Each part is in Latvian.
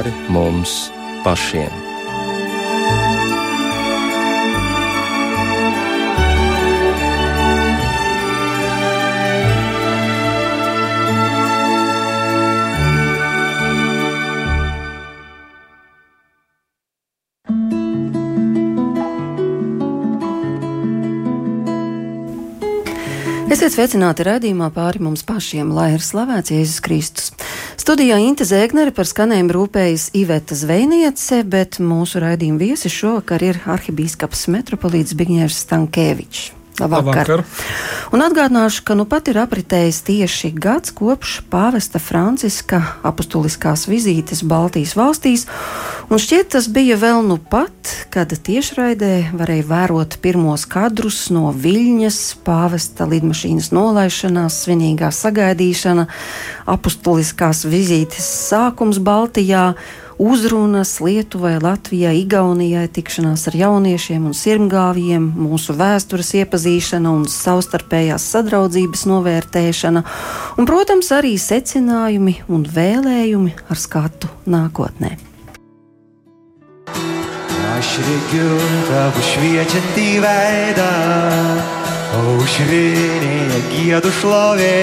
pāri mums pašiem. Esiet sveicināti raidījumā pāri mums pašiem, lai ir slavēts Jēzus Kristus. Studijā Inte Zēgnere par skanējumu rūpējas Iveta Zvejniece, bet mūsu raidījuma viesis šovakar ir arhibīskaps metropolīts Bigņērs Stankēvičs. Labvakar. Labvakar. Un atgādināšu, ka nu pat ir apritējis tieši gads kopš pāvesta Franciska apustuliskās vizītes Baltijas valstīs, un šķiet tas bija vēl nu pat, kad tiešraidē varēja vērot pirmos kadrus no Viļņas, pāvesta lidmašīnas nolaišanās, svinīgā sagaidīšana, apustuliskās vizītes sākums Baltijā uzrunas Lietuvai, Latvijai, Igaunijai, tikšanās ar jauniešiem un sirmgāvjiem, mūsu vēstures iepazīšana un savstarpējās sadraudzības novērtēšana, un, protams, arī secinājumi un vēlējumi ar skatu nākotnē. Aš regiu tavo šviečiantį veidą, aušrinėje gėdų šlovė.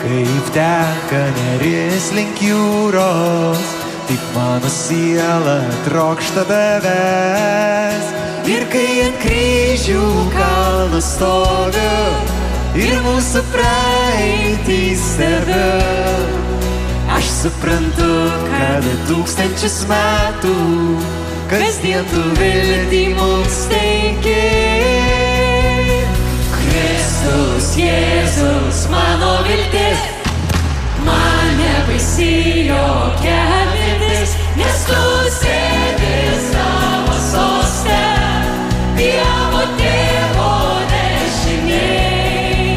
Kaip teka neris link jūros, tik mano siela trokšta beves. Ir kai ant kryžių kalno stoviu, ir mūsų praeitį stebiu, aš suprantu, kad tūkstančius metų kasdien tu viltį mums teikė. Jėzus, mano viltis, man nebaisi jokia mintis, nes tu sėdi savo sostę, Dievo tėvo dešiniai,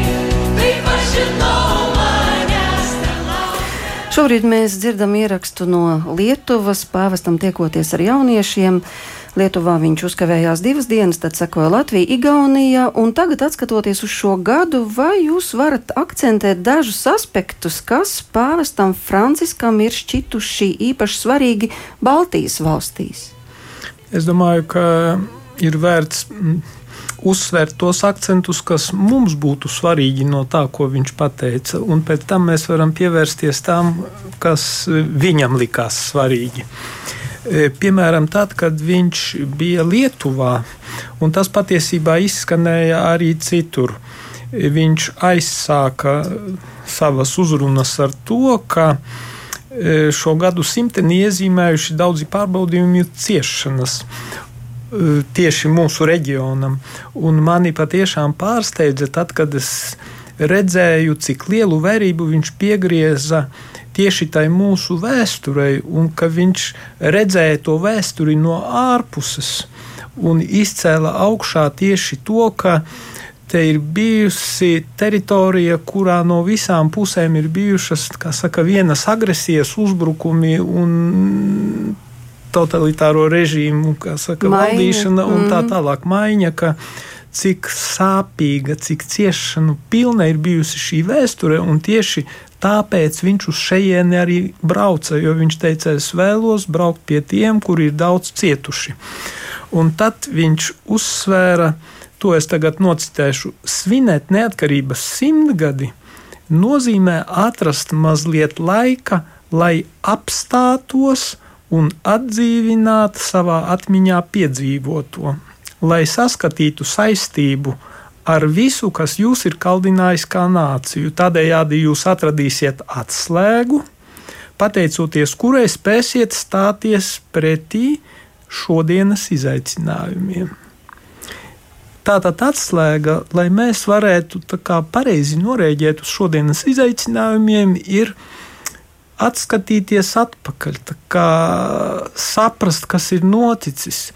kaip aš žinau. Šobrīd mēs dzirdam ierakstu no Lietuvas, pāvestam tiekoties ar jauniešiem. Lietuvā viņš uzkavējās divas dienas, tad sekoja Latvija, Igaunija, un tagad, skatoties uz šo gadu, vai jūs varat akcentēt dažus aspektus, kas pāvestam Franciskam ir šķituši īpaši svarīgi Baltijas valstīs? Es domāju, ka ir vērts mm, uzsvērt tos akcentus, kas mums būtu svarīgi no tā, ko viņš teica, un pēc tam mēs varam pievērsties tam, kas viņam likās svarīgi. E, piemēram, tad, kad viņš bija Lietuvā, un tas patiesībā izskanēja arī citur. E, viņš aizsāka savas uzrunas ar to, ka e, šo gadu simteni iezīmējuši daudzi pārbaudījumi ciešanas tieši mūsu reģionam. Un mani patiešām pārsteidza tad, kad es redzēju, cik lielu vērību viņš piegrieza tieši tai mūsu vēsturei, un ka viņš redzēja to vēsturi no ārpuses un izcēla augšā tieši to, ka te ir bijusi teritorija, kurā no visām pusēm ir bijušas saka, vienas agresijas, uzbrukumi un totalitāro režīmu saka, valdīšana un tā mm. tālāk maiņa. Ka, cik sāpīga, cik ciešanu pilna ir bijusi šī vēsture, tieši Tāpēc viņš uz šejieni arī brauca, jo viņš teica, es vēlos braukt pie tiem, kuri ir daudz cietuši. Un tad viņš uzsvēra, to es tagad nocitēšu, svinēt neatkarības simtgadi nozīmē atrast mazliet laika, lai apstātos un atdzīvinātu savā atmiņā piedzīvoto, lai saskatītu saistību ar visu, kas jūs ir kaldinājis kā nāciju. Tādējādi jūs atradīsiet atslēgu, pateicoties kurai spēsiet stāties pretī šodienas izaicinājumiem. Tātad atslēga, lai mēs varētu pareizi norēģēt uz šodienas izaicinājumiem, ir atskatīties atpakaļ, saprast, kas ir noticis.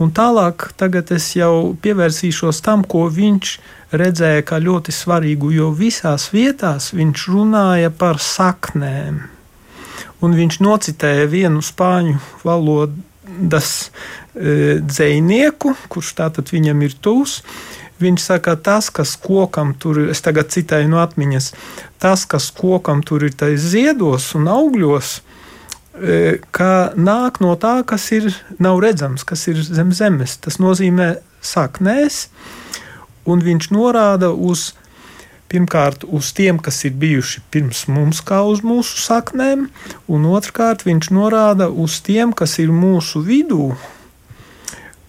Un tālāk es jau pievērsīšos tam, ko viņš redzēja kā ļoti svarīgu, jo visās vietās viņš runāja par saknēm. Un viņš nocitēja vienu spāņu valodas e, dzinieku, kurš tātad viņam ir tūs. Viņš saka, tas, kas kokam tur ir, es tagad citēju no atmiņas, tas, kas kokam tur ir tais ziedos un augļos, ka nāk no tā, kas ir nav redzams, kas ir zem zemes. Tas nozīmē saknēs, un viņš norāda uz pirmkārt uz tiem, kas ir bijuši pirms mums, kā uz mūsu saknēm, un otrkārt viņš norāda uz tiem, kas ir mūsu vidū.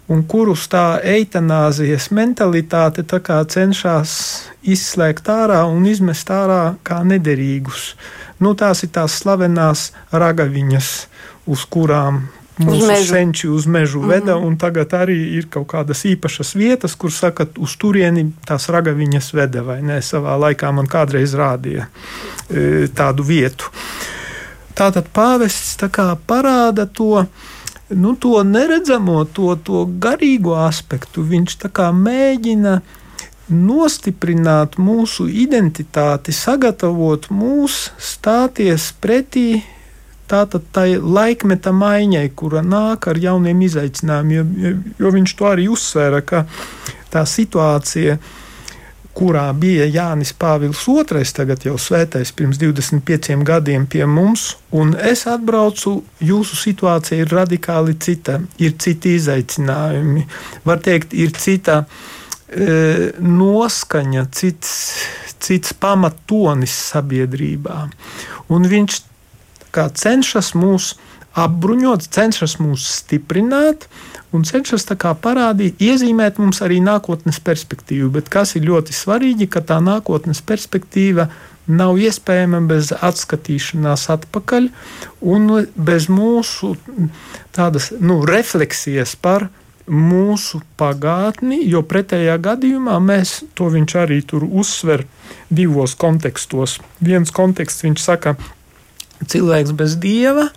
Un kurus tā eitanāzijas mentalitāte tā cenšas izslēgt ārā un izmest ārā kā nederīgus. Nu, tās ir tās slavenās ragaviņas, uz kurām mūsu uz senči uz mežu veda, mm -hmm. un tagad arī ir kaut kādas īpašas vietas, kur saka, uz turieni tās ragaviņas veda, vai ne? Savā laikā man kādreiz rādīja e, tādu vietu. Tātad pāvests tā parāda to, nu, to neredzamo, to, to garīgo aspektu. Viņš tā mēģina nostiprināt mūsu identitāti, sagatavot mūs stāties pretī tātad tai laikmeta maiņai, kura nāk ar jauniem izaicinājumiem, jo, jo viņš to arī uzsvēra, ka tā situācija, kurā bija Jānis Pāvils II, tagad jau svētais pirms 25 gadiem pie mums, un es atbraucu, jūsu situācija ir radikāli cita, ir citi izaicinājumi, var teikt, ir cita e, noskaņa, cits, cits pamatonis sabiedrībā. Un viņš cenšas mūs apbruņot, cenšas mūs stiprināt un cenšas parādīt, iezīmēt mums arī nākotnes perspektīvu. Bet kas ir ļoti svarīgi, ka tā nākotnes perspektīva nav iespējama bez atskatīšanās atpakaļ un bez mūsu tādas nu, refleksijas par mūsu pagātni, jo pretējā gadījumā mēs to viņš arī tur uzsver divos kontekstos. Viens konteksts viņš saka, cilvēks bez dieva,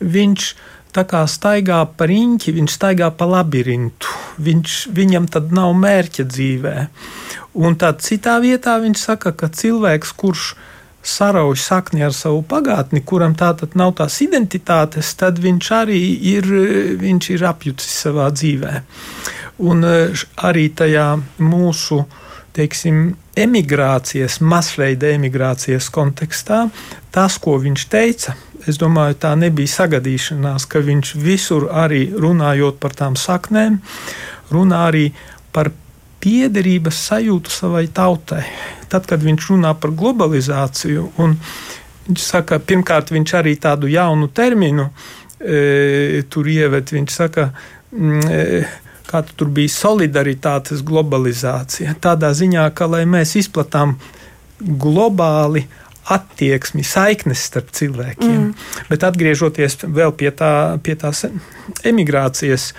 viņš tā kā staigā pa riņķi, viņš staigā pa labirintu. Viņš, viņam tad nav mērķa dzīvē. Un tad citā vietā viņš saka, ka cilvēks, kurš sarauj sakni ar savu pagātni, kuram tātad nav tās identitātes, tad viņš arī ir, viņš ir apjucis savā dzīvē. Un eh, arī tajā mūsu teiksim, emigrācijas, masveida emigrācijas kontekstā, tas, ko viņš teica, es domāju, tā nebija sagadīšanās, ka viņš visur arī runājot par tām saknēm, runā arī par piederības sajūtu savai tautai. Tad, kad viņš runā par globalizāciju, un viņš saka, pirmkārt, viņš arī tādu jaunu terminu e, tur ieved, viņš saka, mm, e, kā tur bija solidaritātes globalizācija. Tādā ziņā, ka lai mēs izplatām globāli attieksmi, saiknes starp cilvēkiem. Mm. Bet atgriežoties vēl pie, tā, pie tās emigrācijas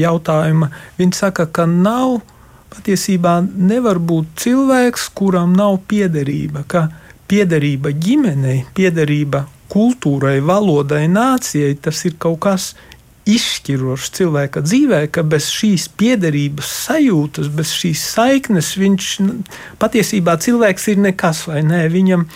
jautājuma, viņi saka, ka nav patiesībā nevar būt cilvēks, kuram nav piederība, ka piederība ģimenei, piederība kultūrai, valodai, nācijai, tas ir kaut kas izšķirošs cilvēka dzīvē, ka bez šīs piederības sajūtas, bez šīs saiknes viņš patiesībā cilvēks ir nekas vai nē. Viņam,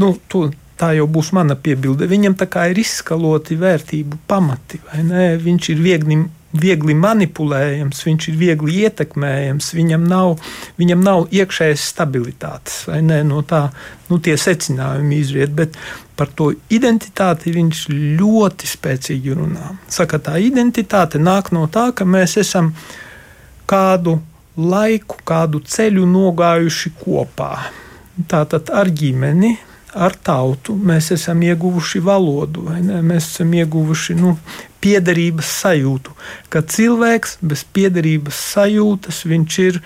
nu, to, tā jau būs mana piebilde. Viņam tā kā ir izskaloti vērtību pamati, vai ne? Viņš ir viegli viegli manipulējams, viņš ir viegli ietekmējams, viņam nav, viņam nav iekšējas stabilitātes. Ne, no tā nu, tie secinājumi izriet, bet par to identitāti viņš ļoti spēcīgi runā. Saka, tā identitāte nāk no tā, ka mēs esam kādu laiku, kādu ceļu nogājuši kopā. Tātad ar ģimeni, ar tautu mēs esam ieguvuši valodu, mēs esam ieguvuši nu, piederības sajūtu. Ka cilvēks bez piederības sajūtas viņš ir.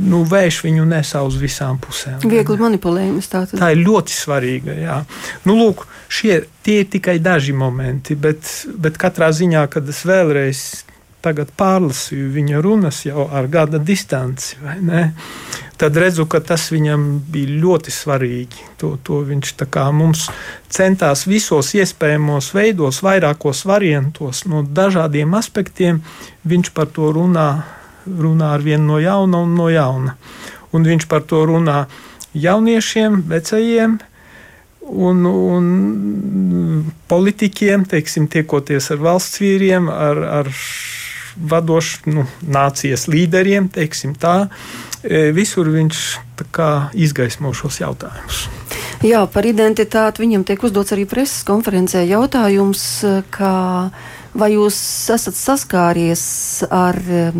Nu, vējš viņu nesā uz visām pusēm. Viegli manipulējams. Tātad. Tā ir ļoti svarīga. Jā. Nu, lūk, šie ir tikai daži momenti, bet, bet katrā ziņā, kad es vēlreiz tagad pārlasīju viņa runas jau ar gada distanci, tad redzu, ka tas viņam bija ļoti svarīgi. To, to viņš mums centās visos iespējamos veidos, vairākos variantos, no dažādiem aspektiem. Viņš par to runā, runā ar vienu no jauna un no jauna. Un viņš par to runā jauniešiem, vecajiem, un, un politiķiem, teiksim, tiekoties ar valsts vīriem, ar, ar vadošs nu, nācijas līderiem, teiksim tā. E, visur viņš kā, izgaismo šos jautājumus. Jā, par identitāti viņam tiek uzdots arī preses konferencē jautājums, kā vai jūs esat saskāries ar E,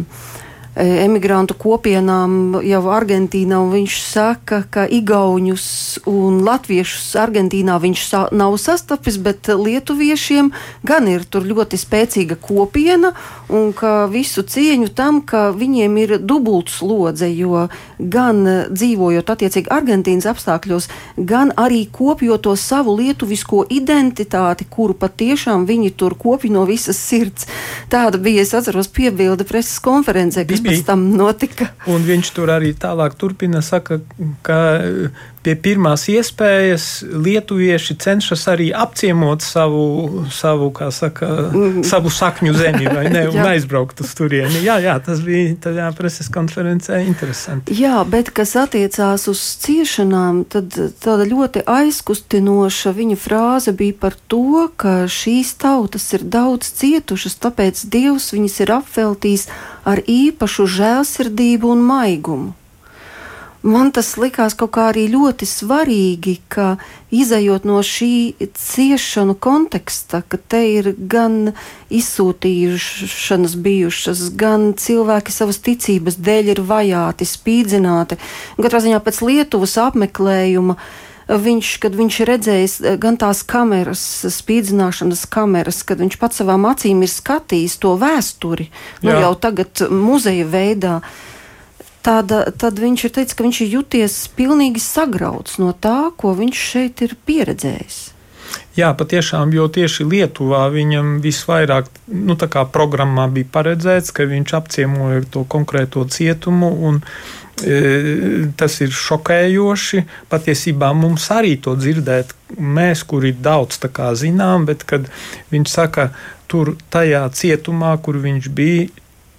emigrantu kopienām jau Argentīnā, viņš saka, ka Igaunus un Latviešus Argentīnā viņš sa nav sastapis, bet Lietuviešiem gan ir tur ļoti spēcīga kopiena, un ka visu cieņu tam, ka viņiem ir dubults lodze, jo gan dzīvojot attiecīgi Argentīnas apstākļos, gan arī kopjot to savu lietuvisko identitāti, kuru patiešām viņi tur kopja no visas sirds. Tāda bija, es atceros, piebilde preses konferencē, kas pēc tam notika. Un viņš tur arī tālāk turpina, saka, ka pie pirmās iespējas lietuvieši cenšas arī apciemot savu, savu, saka, mm. savu sakņu zemi, vai ne, un aizbraukt uz turieni. Jā, jā, tas bija tajā preses konferencē interesanti. Jā, bet kas attiecās uz ciešanām, tad tāda ļoti aizkustinoša viņa frāze bija par to, ka šīs tautas ir daudz cietušas, tāpēc Dievs viņas ir apveltījis ar īpašu žēlsirdību un maigumu. Man tas likās kaut kā arī ļoti svarīgi, ka izējot no šī ciešanu konteksta, ka te ir gan izsūtīšanas bijušas, gan cilvēki savas ticības dēļ ir vajāti, spīdzināti. Katrā ziņā pēc Lietuvas apmeklējuma viņš, kad viņš redzējis gan tās kameras, spīdzināšanas kameras, kad viņš pats savām acīm ir skatījis to vēsturi, nu jau tagad muzeja veidā tāda, tad viņš ir teicis, ka viņš ir juties pilnīgi sagrauts no tā, ko viņš šeit ir pieredzējis. Jā, patiešām, jo tieši Lietuvā viņam visvairāk, nu, programmā bija paredzēts, ka viņš apciemoja to konkrēto cietumu, un e, tas ir šokējoši. Patiesībā mums arī to dzirdēt, mēs, kuri daudz zinām, bet kad viņš saka, tur tajā cietumā, kur viņš bija,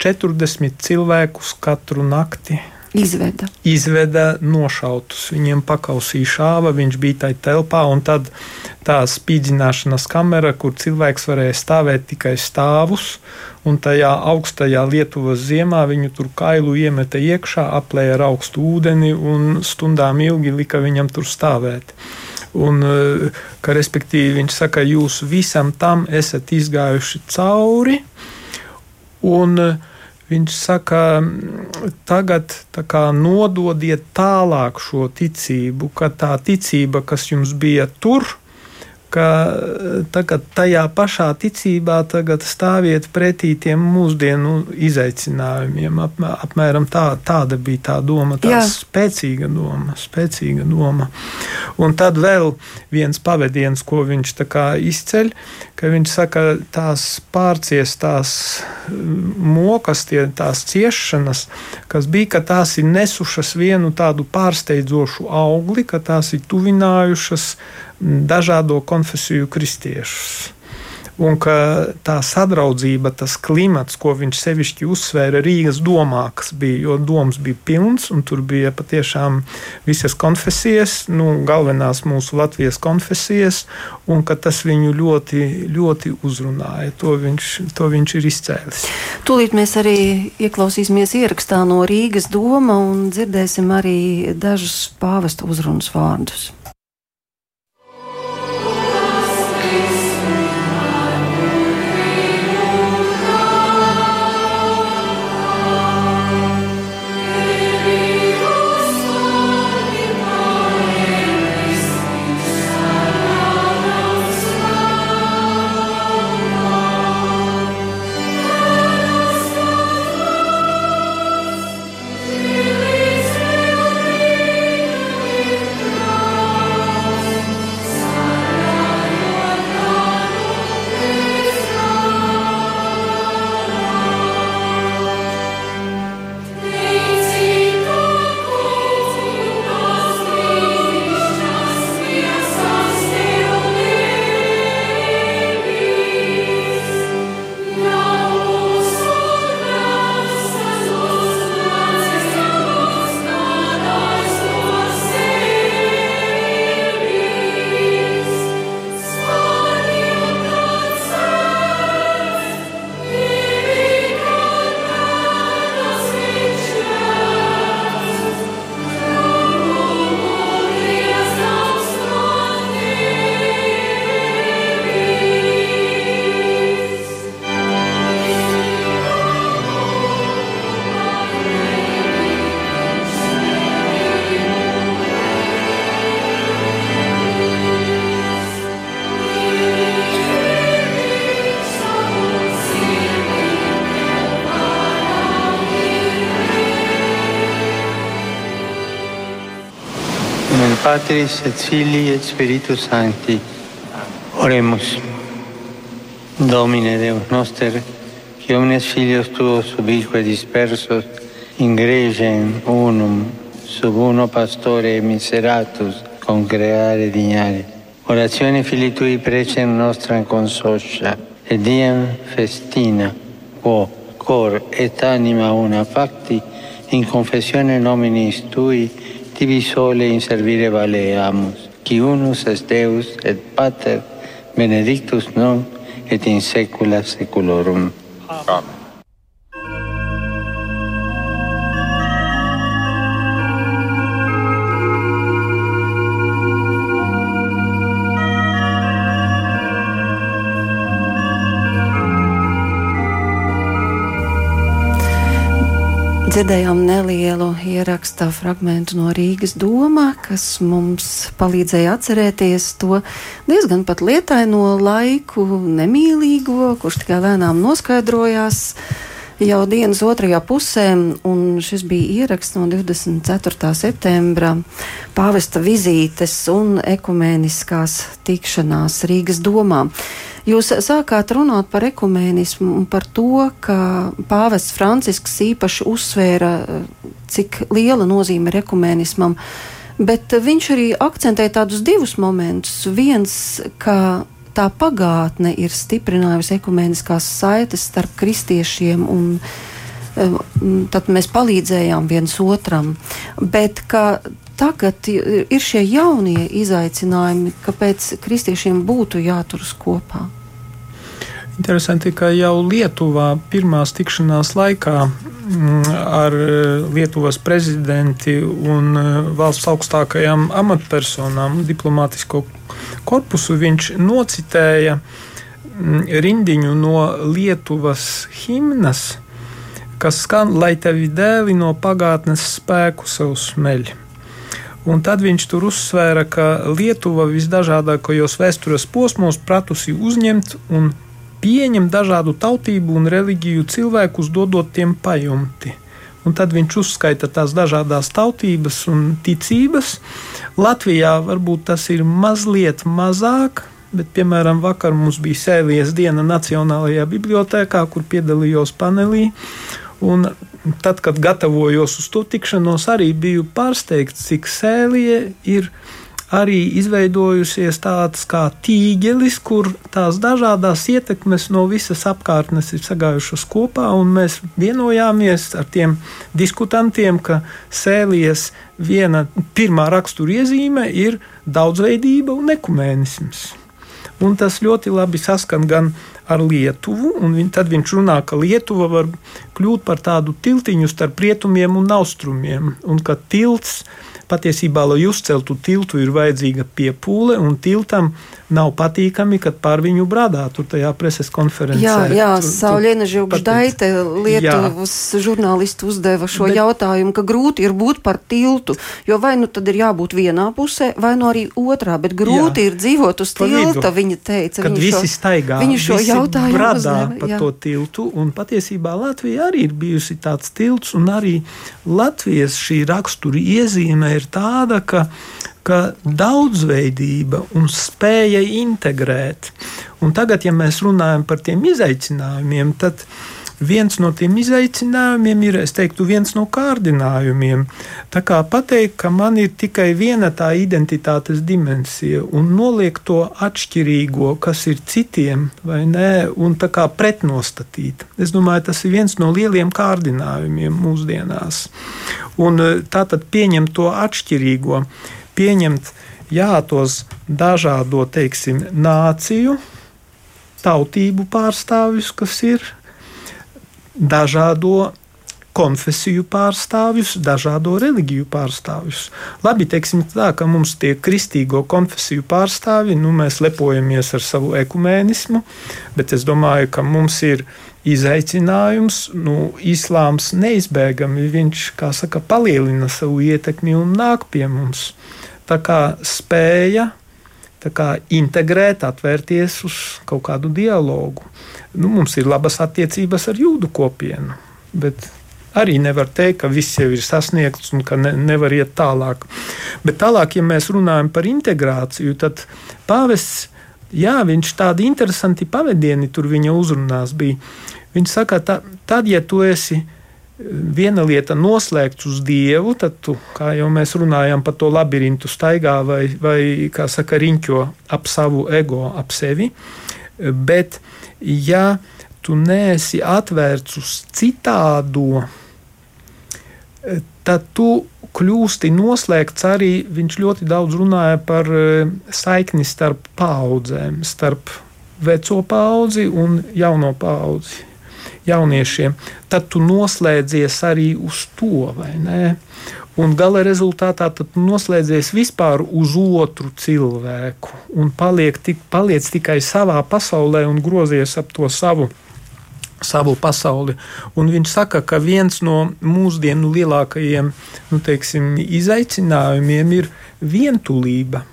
40 cilvēkus katru nakti. Izveda. Izveda nošautus. Viņiem pakausīja šāva, viņš bija tajā telpā, un tad tā spīdzināšanas kamera, kur cilvēks varēja stāvēt tikai stāvus, un tajā augstajā Lietuvas ziemā viņu tur kailu iemeta iekšā, aplēja ar augstu ūdeni un stundām ilgi lika viņam tur stāvēt. Un, ka, respektīvi, viņš saka, jūs visam tam esat izgājuši cauri. Un, uh, Viņš saka, tagad kā, nododiet tālāk šo ticību, ka tā ticība, kas jums bija tur, ka tagad tajā pašā ticībā stāviet pretī tiem mūsdienu izaicinājumiem. Ap, apmēram tā, tāda bija tā doma, tā Jā. spēcīga doma, spēcīga doma. Un tad vēl viens pavadiens, ko viņš izceļ, ka viņš saka, tās pārciestās mokas, tie, tās ciešanas, kas bija, ka tās ir nesušas vienu tādu pārsteidzošu augli, ka tās ir tuvinājušas dažādo konfesiju kristiešus. Un ka tā sadraudzība, tas klimats, ko viņš sevišķi uzsvēra Rīgas domā, kas bija, jo domas bija pilns, un tur bija patiešām visas konfesijas, nu, galvenās mūsu Latvijas konfesijas, un ka tas viņu ļoti, ļoti uzrunāja. To viņš, to viņš ir izcēlis. Tūlīt mēs arī ieklausīsimies ierakstā no Rīgas doma un dzirdēsim arī dažus pāvesta uzrunas vārdus. Patris et Filii et Spiritus Sancti. Oremus. Domine Deus noster, qui omnes filios tuos ubique dispersos in gregem unum sub uno pastore miseratus concreare dignare. Orazione fili tui precem nostra consoscia et diem festina, quo cor et anima una facti in confessione nominis tui tibi sole in servire valeamus, unus est Deus et Pater, benedictus non, et in saecula saeculorum. Amen. Amen. Dzirdējām nelielu ierakstā fragment no Rīgas doma, kas mums palīdzēja atcerēties to diezgan pat lietaino laiku, nemīlīgo, kurš tikai lēnām noskaidrojās jau dienas otrajā pusē, un šis bija ieraksts no 24. septembra pāvesta vizītes un ekumēniskās tikšanās Rīgas domā. Jūs sākāt runāt par ekumēnismu un par to, ka pāvests Francisks īpaši uzsvēra, cik liela nozīme ir ekumēnismam, bet viņš arī akcentēja tādus divus momentus. Viens, ka tā pagātne ir stiprinājusi ekumēniskās saites starp kristiešiem un eh, tad mēs palīdzējām viens otram. Bet tagad ir šie jaunie izaicinājumi, kāpēc kristiešiem būtu jāturas kopā. Interesanti, ka jau Lietuvā pirmās tikšanās laikā ar eh, Lietuvas prezidenti un eh, valsts augstākajām amatpersonām, diplomātisko korpusu, viņš nocitēja mm, rindiņu no Lietuvas himnas, kas skan, lai tevi dēli no pagātnes spēku sev smeļ. Un tad viņš tur uzsvēra, ka Lietuva visdažādākajos vēstures posmos pratusi uzņemt un pieņemt dažādu tautību un reliģiju cilvēkus, dodot tiem pajumti. Un tad viņš uzskaita tās dažādas tautības un ticības. Latvijā varbūt tas ir mazliet mazāk, bet, piemēram, vakar mums bija sēlies diena Nacionālajā bibliotekā, kur piedalījos panelī. Un tad, kad gatavojos uz to tikšanos, arī biju pārsteigts, cik sēlie ir arī izveidojusies tāds kā tīģelis, kur tās dažādas ietekmes no visas apkārtnes ir sagājušas kopā, un mēs vienojāmies ar tiem diskutantiem, ka sēlies viena pirmā rakstura iezīme ir daudzveidība un ekumēnisms. Un tas ļoti labi saskan gan ar Lietuvu, un viņ, tad viņš runā, ka Lietuva var kļūt par tādu tiltiņu starp rietumiem un austrumiem, un ka tilts patiesībā, lai uzceltu tiltu, ir vajadzīga piepūle, un tiltam nav patīkami, kad pār viņu brādā tur tajā preses konferencē. Jā, jā Sauliena Žilgždaite, Lietuvas jā. žurnālisti uzdeva šo Bet, jautājumu, ka grūti ir būt par tiltu, jo vai nu tad ir jābūt vienā pusē, vai nu arī otrā, bet grūti jā, ir dzīvot uz tilta, vidu, viņa teica. Kad visi šo, staigā, viņa šo jautājumu bradā uzdeva, par jā. to tiltu, un patiesībā Latvija arī ir bijusi tāds tilts, un arī Latvijas šī rakstura iezīme ir tāda, ka ka daudzveidība un spēja integrēt. Un tagad, ja mēs runājam par tiem izaicinājumiem, tad viens no tiem izaicinājumiem ir, es teiktu, viens no kārdinājumiem. Tā kā pateikt, ka man ir tikai viena tā identitātes dimensija un noliekt to atšķirīgo, kas ir citiem, vai nē, un tā kā pretnostatīt. Es domāju, tas ir viens no lieliem kārdinājumiem mūsdienās. Un tā tad pieņemt to atšķirīgo pieņemt jā, tos dažādo teiksim, nāciju, tautību pārstāvjus, kas ir dažādo konfesiju pārstāvjus, dažādo reliģiju pārstāvjus. Labi, teiksim tā, ka mums tie kristīgo konfesiju pārstāvji, nu, mēs lepojamies ar savu ekumēnismu, bet es domāju, ka mums ir izaicinājums, nu, islāms neizbēgami, viņš, kā saka, palielina savu ietekmi un nāk pie mums tā kā spēja integrēt, atvērties uz kaut kādu dialogu. Nu, mums ir labas attiecības ar jūdu kopienu, bet Arī nevar teikt, ka viss jau ir sasniegts un ka ne, nevar iet tālāk. Bet tālāk, ja mēs runājam par integrāciju, tad pāvests, jā, viņš tādi interesanti pavadieni tur viņa uzrunās bija. Viņš saka, tā, tad, ja tu esi viena lieta noslēgts uz dievu, tad tu, kā jau mēs runājām par to labirintu, staigā vai, vai kā saka, riņķo ap savu ego, ap sevi. Bet, ja tu neesi atvērts uz citādo, tad tu kļūsti noslēgts arī. Viņš ļoti daudz runāja par e, saikni starp paudzēm, starp veco paudzi un jauno paudzi, jauniešiem. Tad tu noslēdzies arī uz to, vai ne? Un gala rezultātā tu noslēdzies vispār uz otru cilvēku un paliek tik, paliec tikai savā pasaulē un grozies ap to savu savu pasauli. Un viņš saka, ka viens no mūsdienu lielākajiem nu, teiksim, izaicinājumiem ir vientulība.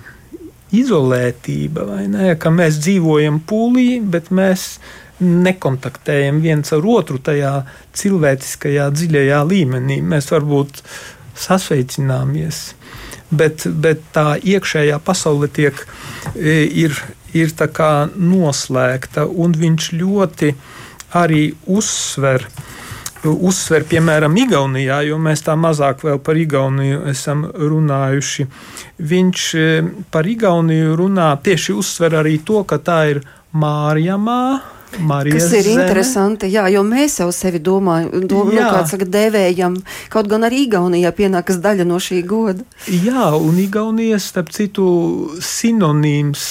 Izolētība, ne? Ka mēs dzīvojam pūlī, bet mēs nekontaktējam viens ar otru tajā cilvēciskajā, dziļajā līmenī. Mēs varbūt sasveicināmies, bet, bet tā iekšējā pasaule tiek, e, ir, ir noslēgta, un viņš ļoti arī uzsver. Uzsver, piemēram, Igaunijā, jo mēs tā mazāk vēl par Igauniju esam runājuši. Viņš e, par Igauniju runā tieši uzsver arī to, ka tā ir Mārjamā, Marijas kas ir zeme. interesanti, jā, jo mēs jau sevi domājam, dom, nu, saka, dēvējam, kaut gan arī Igaunijā pienākas daļa no šī goda. Jā, un Igaunijas, starp citu, sinonīms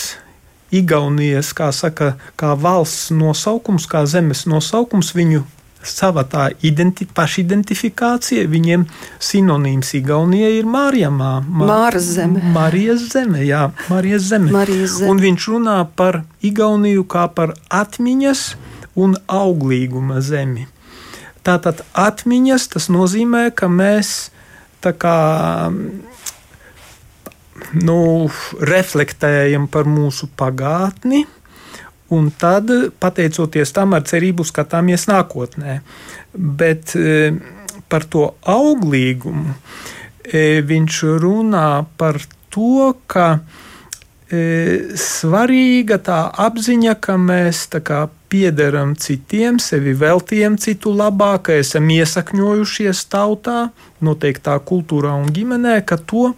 Igaunijas, kā saka, kā valsts nosaukums, kā zemes nosaukums, viņu sava tā identi, pašidentifikācija, viņiem sinonīms Igaunijai ir Mārijamā. Mā, Māras zeme. Marijas zeme, jā, Marijas zeme. Marijas zeme. Un viņš runā par Igauniju kā par atmiņas un auglīguma zemi. Tātad atmiņas tas nozīmē, ka mēs tā kā nu, reflektējam par mūsu pagātni, un tad, pateicoties tam, ar cerību skatāmies nākotnē. Bet e, par to auglīgumu e, viņš runā par to, ka e, svarīga tā apziņa, ka mēs kā, piederam citiem, sevi veltījam citu labā, ka esam iesakņojušies tautā, noteiktā kultūrā un ģimenē, ka to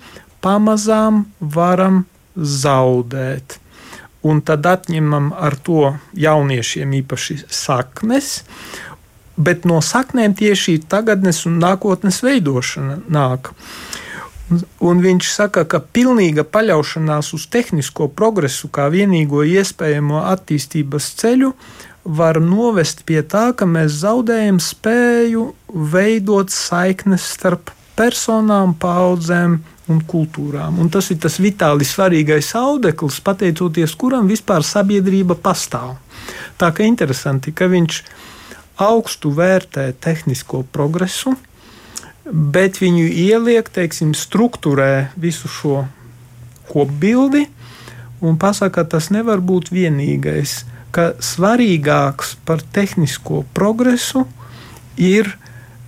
pamazām varam zaudēt. Un tad atņemam ar to jauniešiem īpaši saknes, bet no saknēm tieši tagadnes un nākotnes veidošana nāk. Un viņš saka, ka pilnīga paļaušanās uz tehnisko progresu kā vienīgo iespējamo attīstības ceļu var novest pie tā, ka mēs zaudējam spēju veidot saiknes starp personām, paudzēm un kultūrām. Un tas ir tas vitāli svarīgais audekls, pateicoties kuram vispār sabiedrība pastāv. Tā kā interesanti, ka viņš augstu vērtē tehnisko progresu, bet viņu ieliek, teiksim, struktūrē visu šo kopbildi un pasaka, ka tas nevar būt vienīgais, ka svarīgāks par tehnisko progresu ir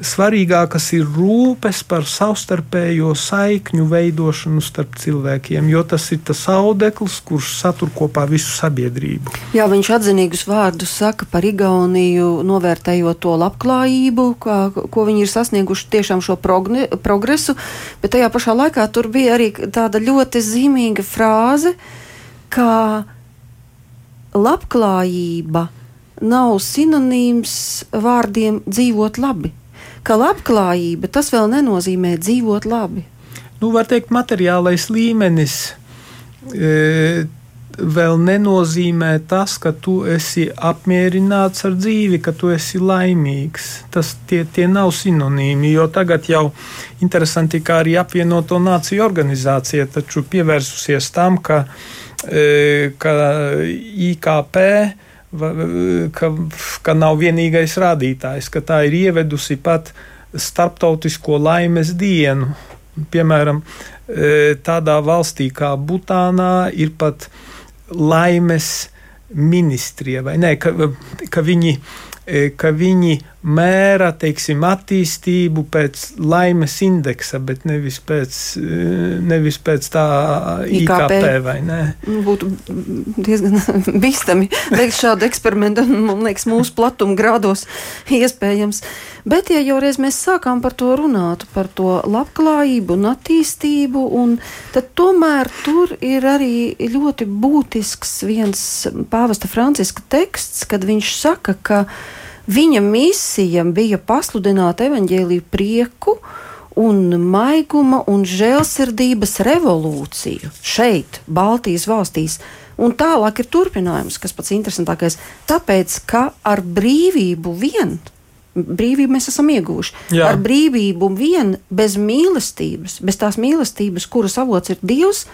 svarīgākas ir rūpes par savstarpējo saikņu veidošanu starp cilvēkiem, jo tas ir tas audekls, kurš satur kopā visu sabiedrību. Jā, viņš atzinīgus vārdus saka par Igauniju, novērtējot to labklājību, kā, ko viņi ir sasnieguši tiešām šo progne, progresu, bet tajā pašā laikā tur bija arī tāda ļoti zīmīga frāze, ka labklājība nav sinonīms vārdiem dzīvot labi ka labklājība tas vēl nenozīmē dzīvot labi. Nu, var teikt, materiālais līmenis e, vēl nenozīmē tas, ka tu esi apmierināts ar dzīvi, ka tu esi laimīgs. Tas tie, tie nav sinonīmi, jo tagad jau interesanti, kā arī apvienoto nāciju organizācija taču pievērsusies tam, ka, e, ka IKP ka, ka nav vienīgais rādītājs, ka tā ir ievedusi pat starptautisko laimes dienu. Piemēram, e, tādā valstī kā Butānā ir pat laimes ministrija, vai ne, ka, ka, viņi, e, ka viņi mēra teiksim, attīstību pēc laimes indeksa, bet nevis pēc, nevis pēc tā IKP. IKP nu, būtu diezgan bīstami veikt šādu eksperimentu, man liekas, mūsu platuma grādos iespējams. Bet, ja jau reiz mēs sākām par to runāt, par to labklājību un attīstību, un tad tomēr tur ir arī ļoti būtisks viens pāvesta Franciska teksts, kad viņš saka, ka Viņa misija bija pasludināt evaņģēlīju prieku un maiguma un žēlsirdības revolūciju šeit, Baltijas valstīs. Un tālāk ir turpinājums, kas pats interesantākais. Tāpēc, ka ar brīvību vien, brīvību mēs esam ieguvuši, Jā. ar brīvību vien, bez mīlestības, bez tās mīlestības, kuras avots ir Dievs,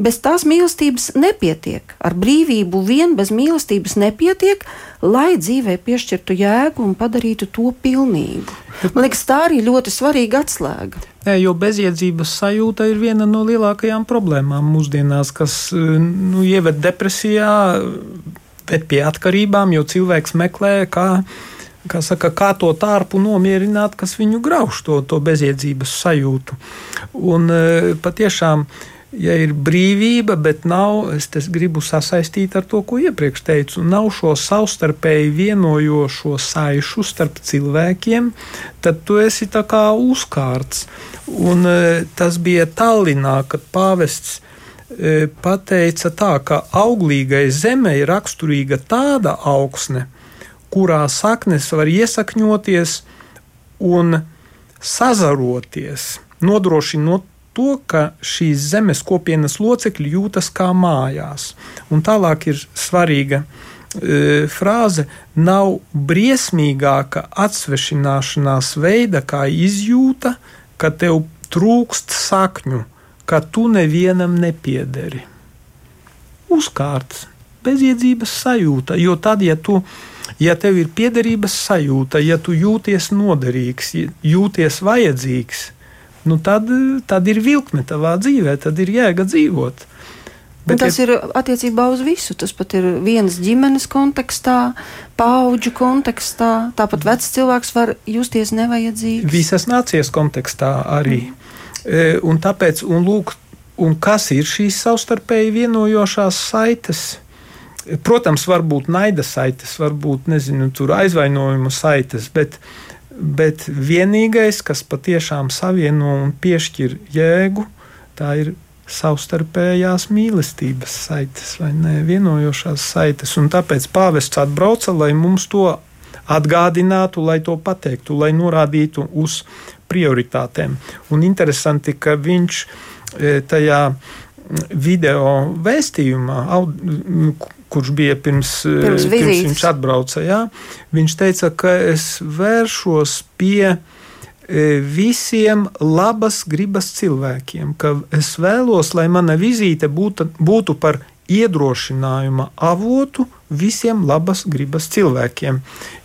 bez tās mīlestības nepietiek. Ar brīvību vien bez mīlestības nepietiek, lai dzīvē piešķirtu jēgu un padarītu to pilnīgu. Man liekas, tā arī ļoti svarīga atslēga. Nē, jo bezjēdzības sajūta ir viena no lielākajām problēmām mūsdienās, kas nu, ieved depresijā, ved pie atkarībām, jo cilvēks meklē, kā, kā, saka, kā to tārpu nomierināt, kas viņu grauž to, to bezjēdzības sajūtu. Un patiešām ja ir brīvība, bet nav, es gribu sasaistīt ar to, ko iepriekš teicu, nav šo savstarpēji vienojošo saišu starp cilvēkiem, tad tu esi tā kā uzkārts. Un e, tas bija Tallinā, kad pāvests e, pateica tā, ka auglīgai zemē ir raksturīga tāda augsne, kurā saknes var iesakņoties un sazaroties, nodrošinot to, ka šīs zemes kopienas locekļi jūtas kā mājās. Un tālāk ir svarīga e, frāze: nav briesmīgāka atsvešināšanās veida, kā izjūta, ka tev trūkst sakņu, ka tu nevienam nepiederi. Uzkārts, bezjēdzības sajūta, jo tad, ja tu ja tev ir piederības sajūta, ja tu jūties noderīgs, jūties vajadzīgs, nu tad, tad ir vilkme tavā dzīvē, tad ir jēga dzīvot. Bet, tas ja... ir attiecībā uz visu. Tas pat ir vienas ģimenes kontekstā, paudžu kontekstā. Tāpat vecs cilvēks var justies nevajadzīgs. Visas nācijas kontekstā arī. Mm. E, un tāpēc, un lūk, un kas ir šīs savstarpēji vienojošās saites? Protams, var būt naida saites, varbūt nezinu, aizvainojuma saites, bet bet vienīgais, kas patiešām savieno un piešķir jēgu, tā ir savstarpējās mīlestības saites vai ne, vienojošās saites. Un tāpēc pāvests atbrauca, lai mums to atgādinātu, lai to pateiktu, lai norādītu uz prioritātēm. Un interesanti, ka viņš e, tajā video vēstījumā, kurš bija pirms, eh, pirms, pirms viņš atbrauca. Jā. Viņš teica, ka es vēršos pie eh, visiem labas gribas cilvēkiem, ka es vēlos, lai mana vizīte būtu, būtu par iedrošinājuma avotu visiem labas gribas cilvēkiem.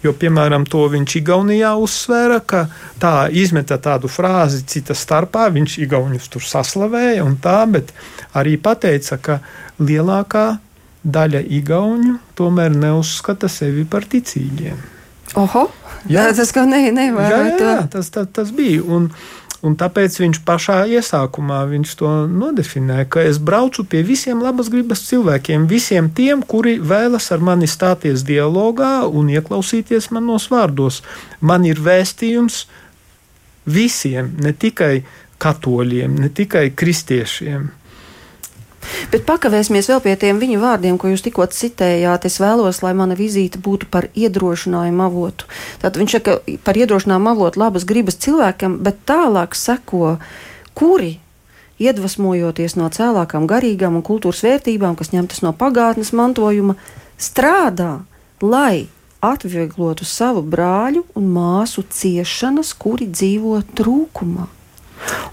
Jo, piemēram, to viņš Igaunijā uzsvēra, ka tā izmeta tādu frāzi cita starpā, viņš Igaunus tur saslavēja un tā, bet arī pateica, ka lielākā daļa igauņu tomēr neuzskata sevi par ticīgiem. Oho, jā, tas kā ne, nevar. Jā, jā, jā tas, tas, tas bija. Un, un tāpēc viņš pašā iesākumā viņš to nodefinēja, ka es braucu pie visiem labas gribas cilvēkiem, visiem tiem, kuri vēlas ar mani stāties dialogā un ieklausīties manos vārdos. Man ir vēstījums visiem, ne tikai katoļiem, ne tikai kristiešiem. Bet pakavēsimies vēl pie tiem viņa vārdiem, ko jūs tikko citējāt. Es vēlos, lai mana vizīte būtu par iedrošinājumu avotu. Tātad viņš saka par iedrošinājumu avotu labas gribas cilvēkam, bet tālāk seko, kuri iedvesmojoties no cēlākām garīgām un kultūras vērtībām, kas ņemtas no pagātnes mantojuma, strādā, lai atvieglotu savu brāļu un māsu ciešanas, kuri dzīvo trūkumā.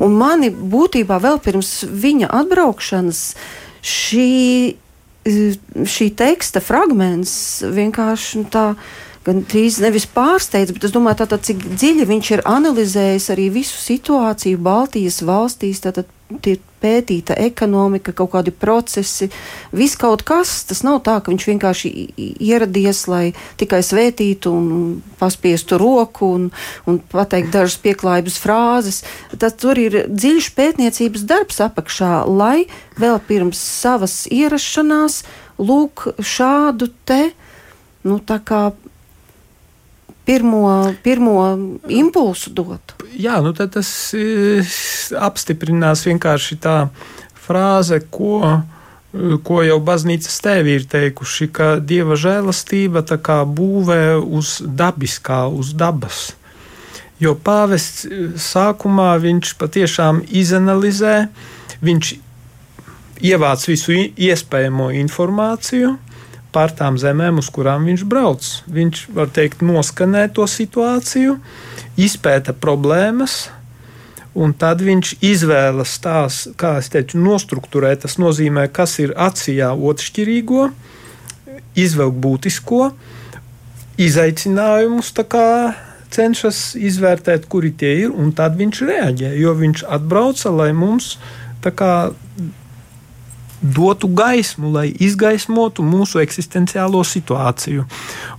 Un mani būtībā vēl pirms viņa atbraukšanas šī, šī teksta fragments vienkārši tā gan drīz nevis pārsteidz, bet es domāju, tātad, cik dziļi viņš ir analizējis arī visu situāciju Baltijas valstīs, tātad tiek pētīta ekonomika, kaut kādi procesi, viss kaut kas. Tas nav tā, ka viņš vienkārši ieradies, lai tikai svētītu un paspiestu roku un, un pateikt dažas pieklājības frāzes. Tad tur ir dziļš pētniecības darbs apakšā, lai vēl pirms savas ierašanās lūk šādu te, nu tā kā pirmo, pirmo impulsu dot. Jā, nu tad tas apstiprinās vienkārši tā frāze, ko, ko jau baznīcas tēvi ir teikuši, ka dieva žēlastība tā kā būvē uz dabiskā, uz dabas. Jo pāvests e, sākumā viņš patiešām izanalizē, viņš ievāc visu iespējamo informāciju, par tām zemēm, uz kurām viņš brauc. Viņš, var teikt, noskanē to situāciju, izpēta problēmas, un tad viņš izvēlas tās, kā es teicu, nostruktūrēt. Tas nozīmē, kas ir acījā otršķirīgo, izvelk būtisko, izaicinājumus cenšas izvērtēt, kuri tie ir, un tad viņš reaģē. Jo viņš atbrauca, lai mums kā, dotu gaismu, lai izgaismotu mūsu eksistenciālo situāciju.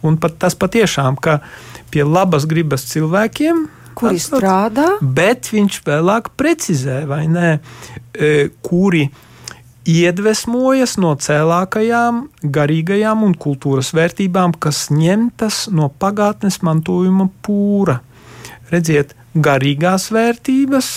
Un pat tas patiešām, ka pie labas gribas cilvēkiem, kuri atstāts, strādā, bet viņš vēlāk precizē, vai ne, e, kuri iedvesmojas no cēlākajām, garīgajām un kultūras vērtībām, kas ņemtas no pagātnes mantojuma pūra. Redziet, garīgās vērtības,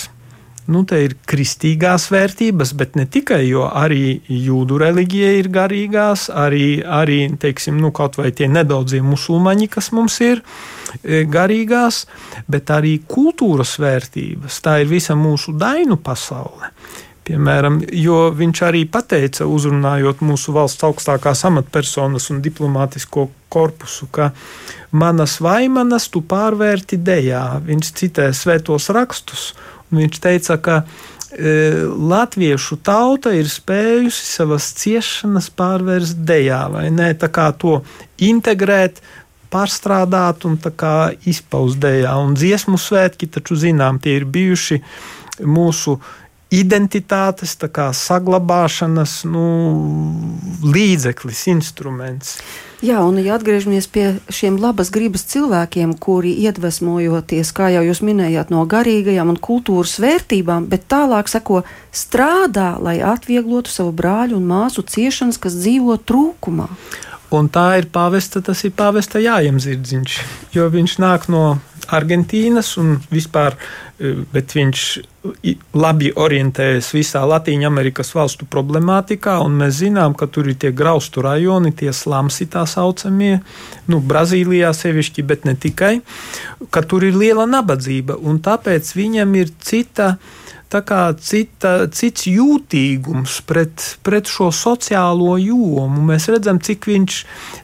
Nu, te ir kristīgās vērtības, bet ne tikai, jo arī jūdu reliģija ir garīgās, arī, arī teiksim, nu, kaut vai tie nedaudzie musulmaņi, kas mums ir e, garīgās, bet arī kultūras vērtības. Tā ir visa mūsu dainu pasaule. Piemēram, jo viņš arī pateica, uzrunājot mūsu valsts augstākās amatpersonas un diplomātisko korpusu, ka manas vaimanas tu pārvērti dejā. Viņš citē svētos rakstus Viņš teica, ka e, latviešu tauta ir spējusi savas ciešanas pārvērst dejā, vai ne? Tā kā to integrēt, pārstrādāt un izpaust dejā. Un dziesmu svētki, taču zinām, tie ir bijuši mūsu identitātes saglabāšanas nu, līdzeklis, instruments. Jā, un ja atgriežamies pie šiem labas gribas cilvēkiem, kuri iedvesmojoties, kā jau jūs minējāt, no garīgajām un kultūras vērtībām, bet tālāk seko strādā, lai atvieglotu savu brāļu un māsu ciešanas, kas dzīvo trūkumā. Un tā ir pāvesta, tas ir pāvesta jājamzirdziņš, jo viņš nāk no Argentīnas un vispār, e, bet viņš labi orientējas visā Latvijas Amerikas valstu problemātikā, un mēs zinām, ka tur ir tie graustu rajoni, tie slamsi tā saucamie, nu, Brazīlijā sevišķi, bet ne tikai, ka tur ir liela nabadzība, un tāpēc viņam ir cita cita, cits jūtīgums pret, pret šo sociālo jomu. Mēs redzam, cik viņš,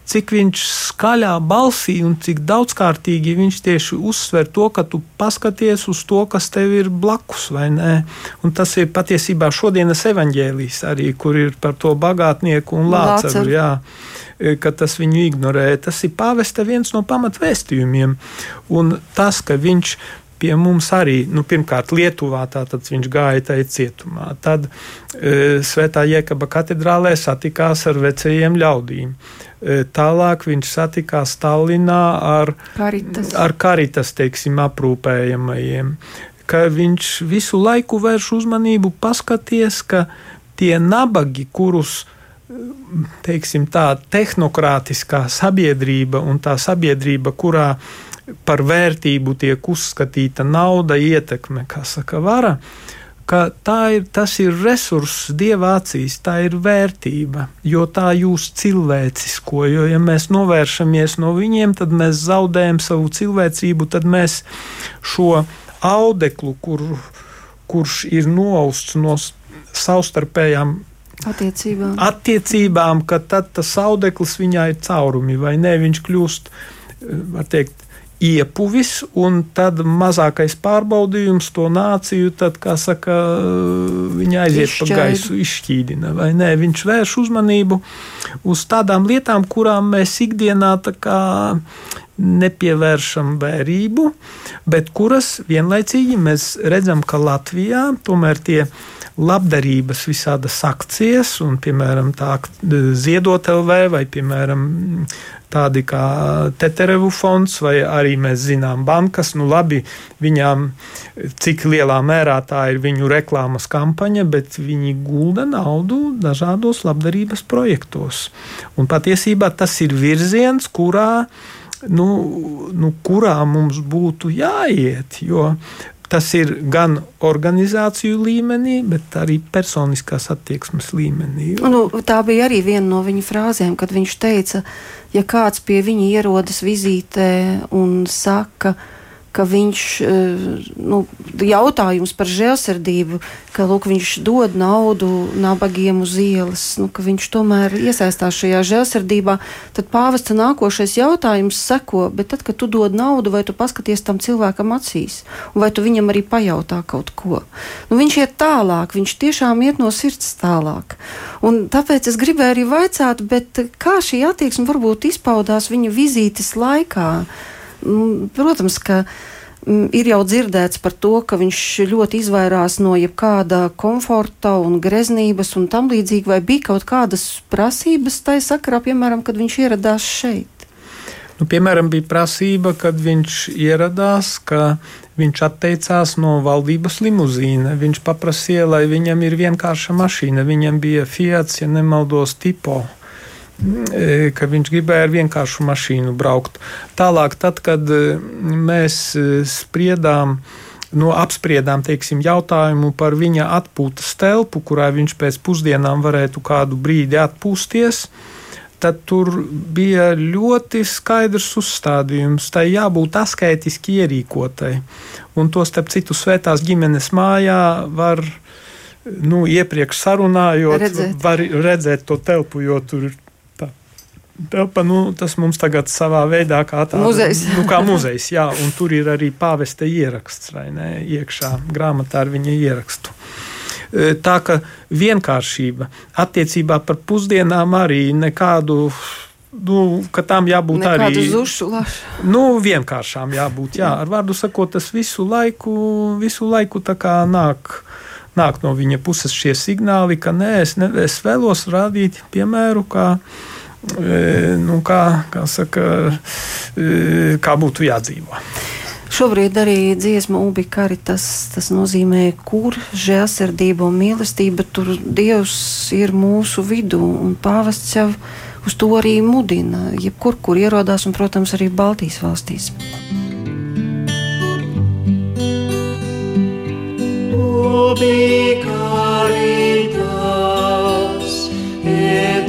cik viņš skaļā balsī un cik daudzkārtīgi viņš tieši uzsver to, ka tu paskaties uz to, kas tev ir blakus, vai nē. Un tas ir patiesībā šodienas evaņģēlijs arī, kur ir par to bagātnieku un lācaru. Jā ka tas viņu ignorē. Tas ir pāvesta viens no pamatvēstījumiem. Un tas, ka viņš pie mums arī, nu, pirmkārt, Lietuvā, tātad viņš gāja tajā cietumā. Tad e, Svētā Jēkaba katedrālē satikās ar vecajiem ļaudīm. E, tālāk viņš satikās Tallinā ar karitas, ar karitas teiksim, aprūpējamajiem. Ka viņš visu laiku vērš uzmanību, paskaties, ka tie nabagi, kurus teiksim, tā tehnokrātiskā sabiedrība un tā sabiedrība, kurā par vērtību tiek uzskatīta nauda, ietekme, kā saka, vara. Ir, tas ir resurss dieva acīs, tā ir vērtība, jo tā jūs cilvēcisko. Jo, ja mēs novēršamies no viņiem, tad mēs zaudējam savu cilvēcību, tad mēs šo audeklu, kur, kurš ir nousts no savstarpējām attiecībām, attiecībām ka tad tas audekls viņā ir caurumi, vai ne? Viņš kļūst, var teikt, iepuvis, un tad mazākais pārbaudījums to nāciju, tad, kā saka, viņa aiziet Izšķaid. pa gaisu, izšķīdina, vai nē, viņš vērš uzmanību uz tādām lietām, kurām mēs ikdienā tā kā nepievēršam vērību, bet kuras vienlaicīgi mēs redzam, ka Latvijā tomēr tie labdarības visādas akcijas, un, piemēram, tā ziedot LV vai, piemēram, tādi kā Teterevu fonds, vai arī mēs zinām bankas, nu labi, viņām cik lielā mērā tā ir viņu reklāmas kampaņa, bet viņi gulda naudu dažādos labdarības projektos. Un patiesībā tas ir virziens, kurā nu, nu, kurā mums būtu jāiet. Jo tas ir gan organizāciju līmenī, bet arī personiskās attieksmes līmenī. Nu, tā bija arī viena no viņa frāzēm, kad viņš teica, ja kāds pie viņa ierodas vizītē un saka, ka ka viņš eh, nu, jautājums par žēlsirdību, ka lūk, viņš dod naudu nabagiem uz ielas, nu, ka viņš tomēr iesaistās šajā žēlsirdībā, tad pāvesta nākošais jautājums seko, bet tad, kad tu dod naudu, vai tu paskaties tam cilvēkam acīs, vai tu viņam arī pajautā kaut ko. Nu, viņš iet tālāk, viņš tiešām iet no sirds tālāk. Un tāpēc es gribēju arī vaicāt, kā šī attieksme varbūt izpaudās viņa vizītes laikā. Mm, protams, ka mm, ir jau dzirdēts par to, ka viņš ļoti izvairās no jebkāda komforta un greznības un tam līdzīgi, vai bija kaut kādas prasības tai sakarā, piemēram, kad viņš ieradās šeit? Nu, piemēram, bija prasība, kad viņš ieradās, ka viņš atteicās no valdības limuzīna. Viņš paprasīja, lai viņam ir vienkārša mašīna. Viņam bija Fiat, ja nemaldos, tipo. E, ka viņš gribēja ar vienkāršu mašīnu braukt. Tālāk, tad, kad e, mēs e, spriedām, no apspriedām teiksim, jautājumu par viņa atpūtas telpu, kurā viņš pēc pusdienām varētu kādu brīdi atpūsties, tad tur bija ļoti skaidrs uzstādījums. Tai jābūt asketiski ierīkotai. Un to starp citu svētās ģimenes mājā var nu, iepriekš sarunājot, redzēt. var redzēt to telpu, jo tur ir telpa, nu, tas mums tagad savā veidā kā tāds muzejs. Nu, kā muzejs, jā, un tur ir arī pāvesta ieraksts, vai ne, iekšā grāmatā ar viņa ierakstu. E, tā ka vienkāršība attiecībā par pusdienām arī nekādu nu, ka tām jābūt Nekādu arī zušulašu. nu, vienkāršām. Jābūt, jā, ar vārdu sakot, tas visu laiku, visu laiku nāk, nāk no viņa puses šie signāli, ka nē, es, ne, es vēlos rādīt piemēru, kā E, nu, kā, kā, saka, e, kā būtu jādzīvo. Šobrīd arī dziesma ubi karitas, tas nozīmē, kur žēlsirdība un mīlestība, tur Dievs ir mūsu vidū, un pāvests jau uz to arī mudina, jebkur, kur ierodās, un, protams, arī Baltijas valstīs. Ubi caritas et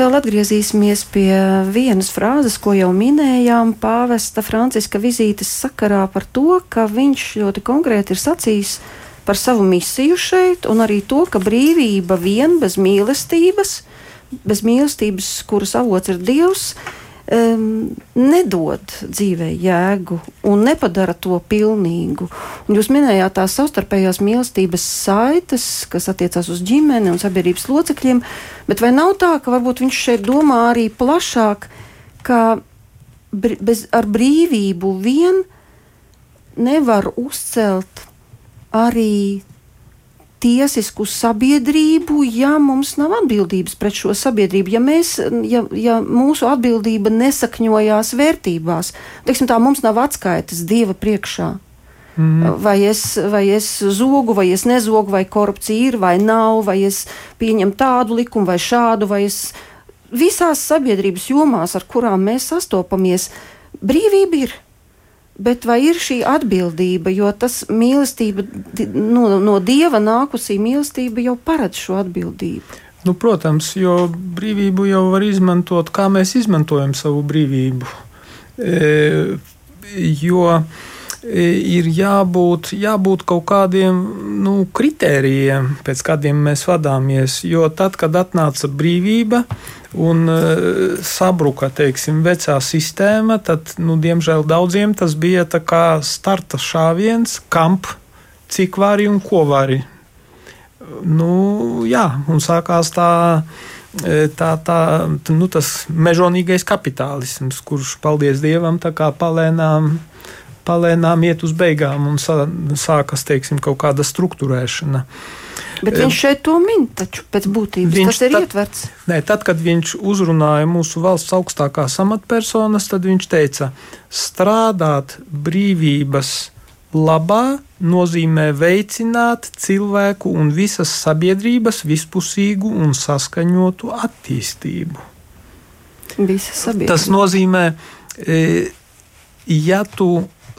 vēl atgriezīsimies pie vienas frāzes, ko jau minējām pāvesta Franciska vizītes sakarā par to, ka viņš ļoti konkrēti ir sacījis par savu misiju šeit, un arī to, ka brīvība vien bez mīlestības, bez mīlestības, kuras avots ir Dievs, um, nedod dzīvē jēgu un nepadara to pilnīgu. Jūs minējāt tās savstarpējās mīlestības saites, kas attiecās uz ģimeni un sabiedrības locekļiem, bet vai nav tā, ka varbūt viņš šeit domā arī plašāk, ka bez, ar brīvību vien nevar uzcelt arī tiesisku sabiedrību, ja mums nav atbildības pret šo sabiedrību, ja, mēs, ja, ja mūsu atbildība nesakņojās vērtībās. Teiksim, tā mums nav atskaites Dieva priekšā. Mm. Vai, es, vai es zogu, vai es nezogu, vai korupcija ir, vai nav, vai es pieņemu tādu likumu, vai šādu, vai es visās sabiedrības jomās, ar kurām mēs sastopamies, brīvība ir Bet vai ir šī atbildība, jo tas mīlestība, no, no dieva nākusī mīlestība jau paredz šo atbildību? Nu, protams, jo brīvību jau var izmantot, kā mēs izmantojam savu brīvību. E, jo e, ir jābūt, jābūt kaut kādiem nu, kritērijiem, pēc kādiem mēs vadāmies. Jo tad, kad atnāca brīvība, un uh, sabruka teiksim, vecā sistēma, tad, nu, diemžēl, daudziem tas bija starta šāviens, kamp, cik vari un ko vari. Nu, jā, un sākās tā. E, tā, tā nu, tas mežonīgais kapitālisms, kurš, paldies Dievam, tā kā palēnām, palēnām iet uz beigām un sākas, teiksim, kaut kāda struktūrēšana. Bet viņš šeit to min, taču pēc būtības viņš tas ir tad, ietverts. Nē, tad, kad viņš uzrunāja mūsu valsts augstākās amatpersonas, tad viņš teica, strādāt brīvības labā nozīmē veicināt cilvēku un visas sabiedrības vispusīgu un saskaņotu attīstību. Tas nozīmē, e, ja tu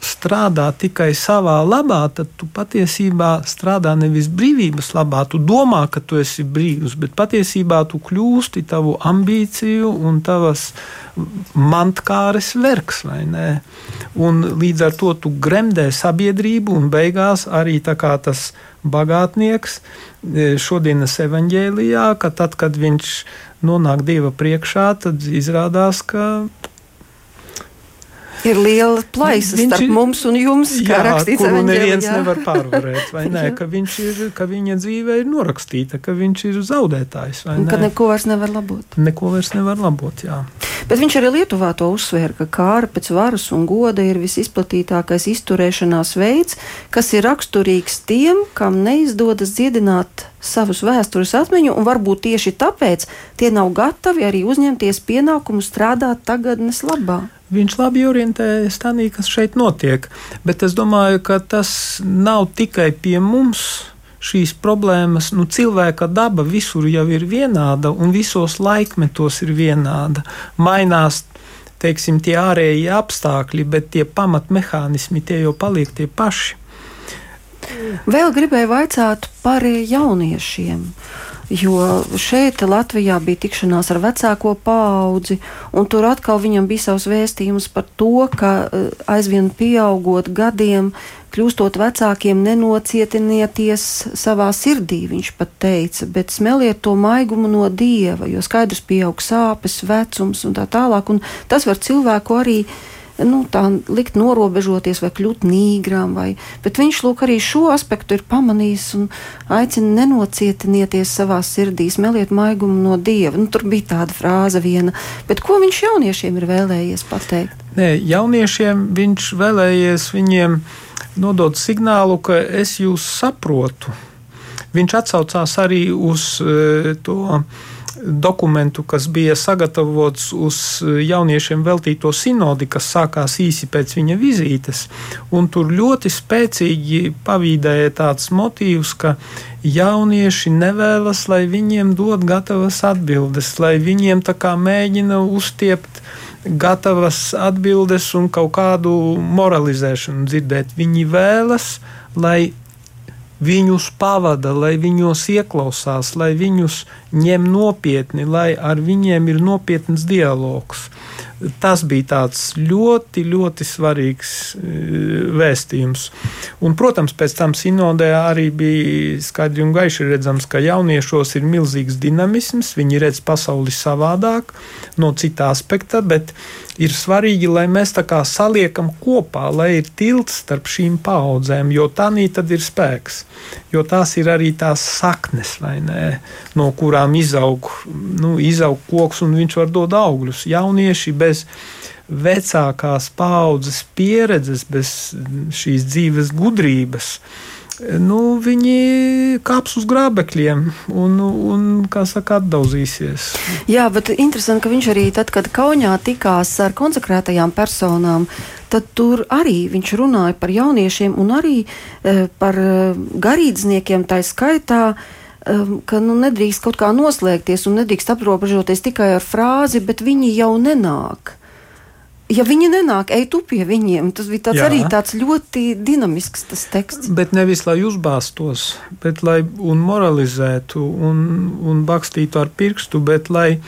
strādā tikai savā labā, tad tu patiesībā strādā nevis brīvības labā. Tu domā, ka tu esi brīvs, bet patiesībā tu kļūsti tavu ambīciju un tavas mantkāres vergs. Un līdz ar to tu gremdē sabiedrību un beigās arī tas bagātnieks e, šodienas evaņģēlijā, ka tad, kad viņš nonāk Dieva priekšā, tad izrādās, ka ir liela plaisa viņš starp mums un jums, kā jā, rakstīts kuru neviens jā. nevar pārvarēt, vai ne, ka, viņš ir, ka viņa dzīve ir norakstīta, ka viņš ir zaudētājs, vai ne? Ka neko vairs nevar labot. Neko vairs nevar labot, jā. Bet viņš arī Lietuvā to uzsvēra, ka kāra pēc varas un goda ir visizplatītākais izturēšanās veids, kas ir raksturīgs tiem, kam neizdodas dziedināt savus vēstures atmiņu, un varbūt tieši tāpēc tie nav gatavi arī uzņemties pienākumu strādāt tagadnes labā viņš labi orientējas tādā, kas šeit notiek. Bet es domāju, ka tas nav tikai pie mums. Šīs problēmas, nu, cilvēka daba visur jau ir vienāda, un visos laikmetos ir vienāda. Mainās, teiksim, tie ārējie apstākļi, bet tie pamatmehānismi tie jau paliek tie paši. Vēl gribēju vaicāt par jauniešiem. Uh, Jo šeit Latvijā bija tikšanās ar vecāko paudzi, un tur atkal viņam bija savs vēstījums par to, ka eh, aizvien pieaugot gadiem, kļūstot vecākiem, nenocietinieties savā sirdī, viņš pat teica, bet smeliet to maigumu no dieva, jo skaidrs pieaug sāpes, vecums un tā tālāk, un tas var cilvēku arī nu, tā likt norobežoties vai kļūt nīgram. Vai, bet viņš lūk arī šo aspektu ir pamanījis un aicina nenocietinieties savā sirdī, meliet maigumu no dieva. Nu, tur bija tāda frāze viena, bet ko viņš jauniešiem ir vēlējies pateikt? Nē, jauniešiem viņš vēlējies viņiem nodot signālu, ka es jūs saprotu. Viņš atsaucās arī uz uh, to dokumentu, kas bija sagatavots uz eh, jauniešiem veltīto sinodi, kas sākās īsi pēc viņa vizītes. Tur ļoti spēcīgi pavīdēja tāds motīvs, ka jaunieši nevēlas, lai viņiem dod gatavas atbildes, lai viņiem tā kā mēģina uztiept gatavas atbildes un kaut kādu moralizēšanu dzirdēt. Viņi vēlas, lai viņus pavada, lai viņos ieklausās, lai viņus ņem nopietni, lai ar viņiem ir nopietns dialogs. Tas bija tāds ļoti, ļoti svarīgs e, vēstījums. Un, protams, pēc tam sinodē arī bija skaidri un gaiši redzams, ka jauniešos ir milzīgs dinamisms, viņi redz pasauli savādāk, no cita aspekta, bet ir svarīgi, lai mēs tā kā saliekam kopā, lai ir tilts starp šīm paudzēm, jo tā nī tad ir spēks. Jo tās ir arī tās saknes, ne, no kurām izaug, nu, izaug koks un viņš var dot augļus. Jaunieši bez vecākās paudzes pieredzes, bez šīs dzīves gudrības nu, viņi kāps uz grābekļiem un, un kā saka, atdauzīsies. Jā, bet interesanti, ka viņš arī tad, kad Kaunijā tikās ar konsekrētajām personām, tad tur arī viņš runāja par jauniešiem un arī e, par e, garīdzniekiem tā skaitā. E, ka nu, nedrīkst kaut kā noslēgties un nedrīkst aprobežoties tikai ar frāzi, bet viņi jau nenāk ja viņi nenāk, ej tu pie viņiem. Tas bija tāds Jā. arī tāds ļoti dinamisks teksts. Bet nevis lai uzbāztos, bet lai moralizētu un, un bakstītu ar pirkstu, bet lai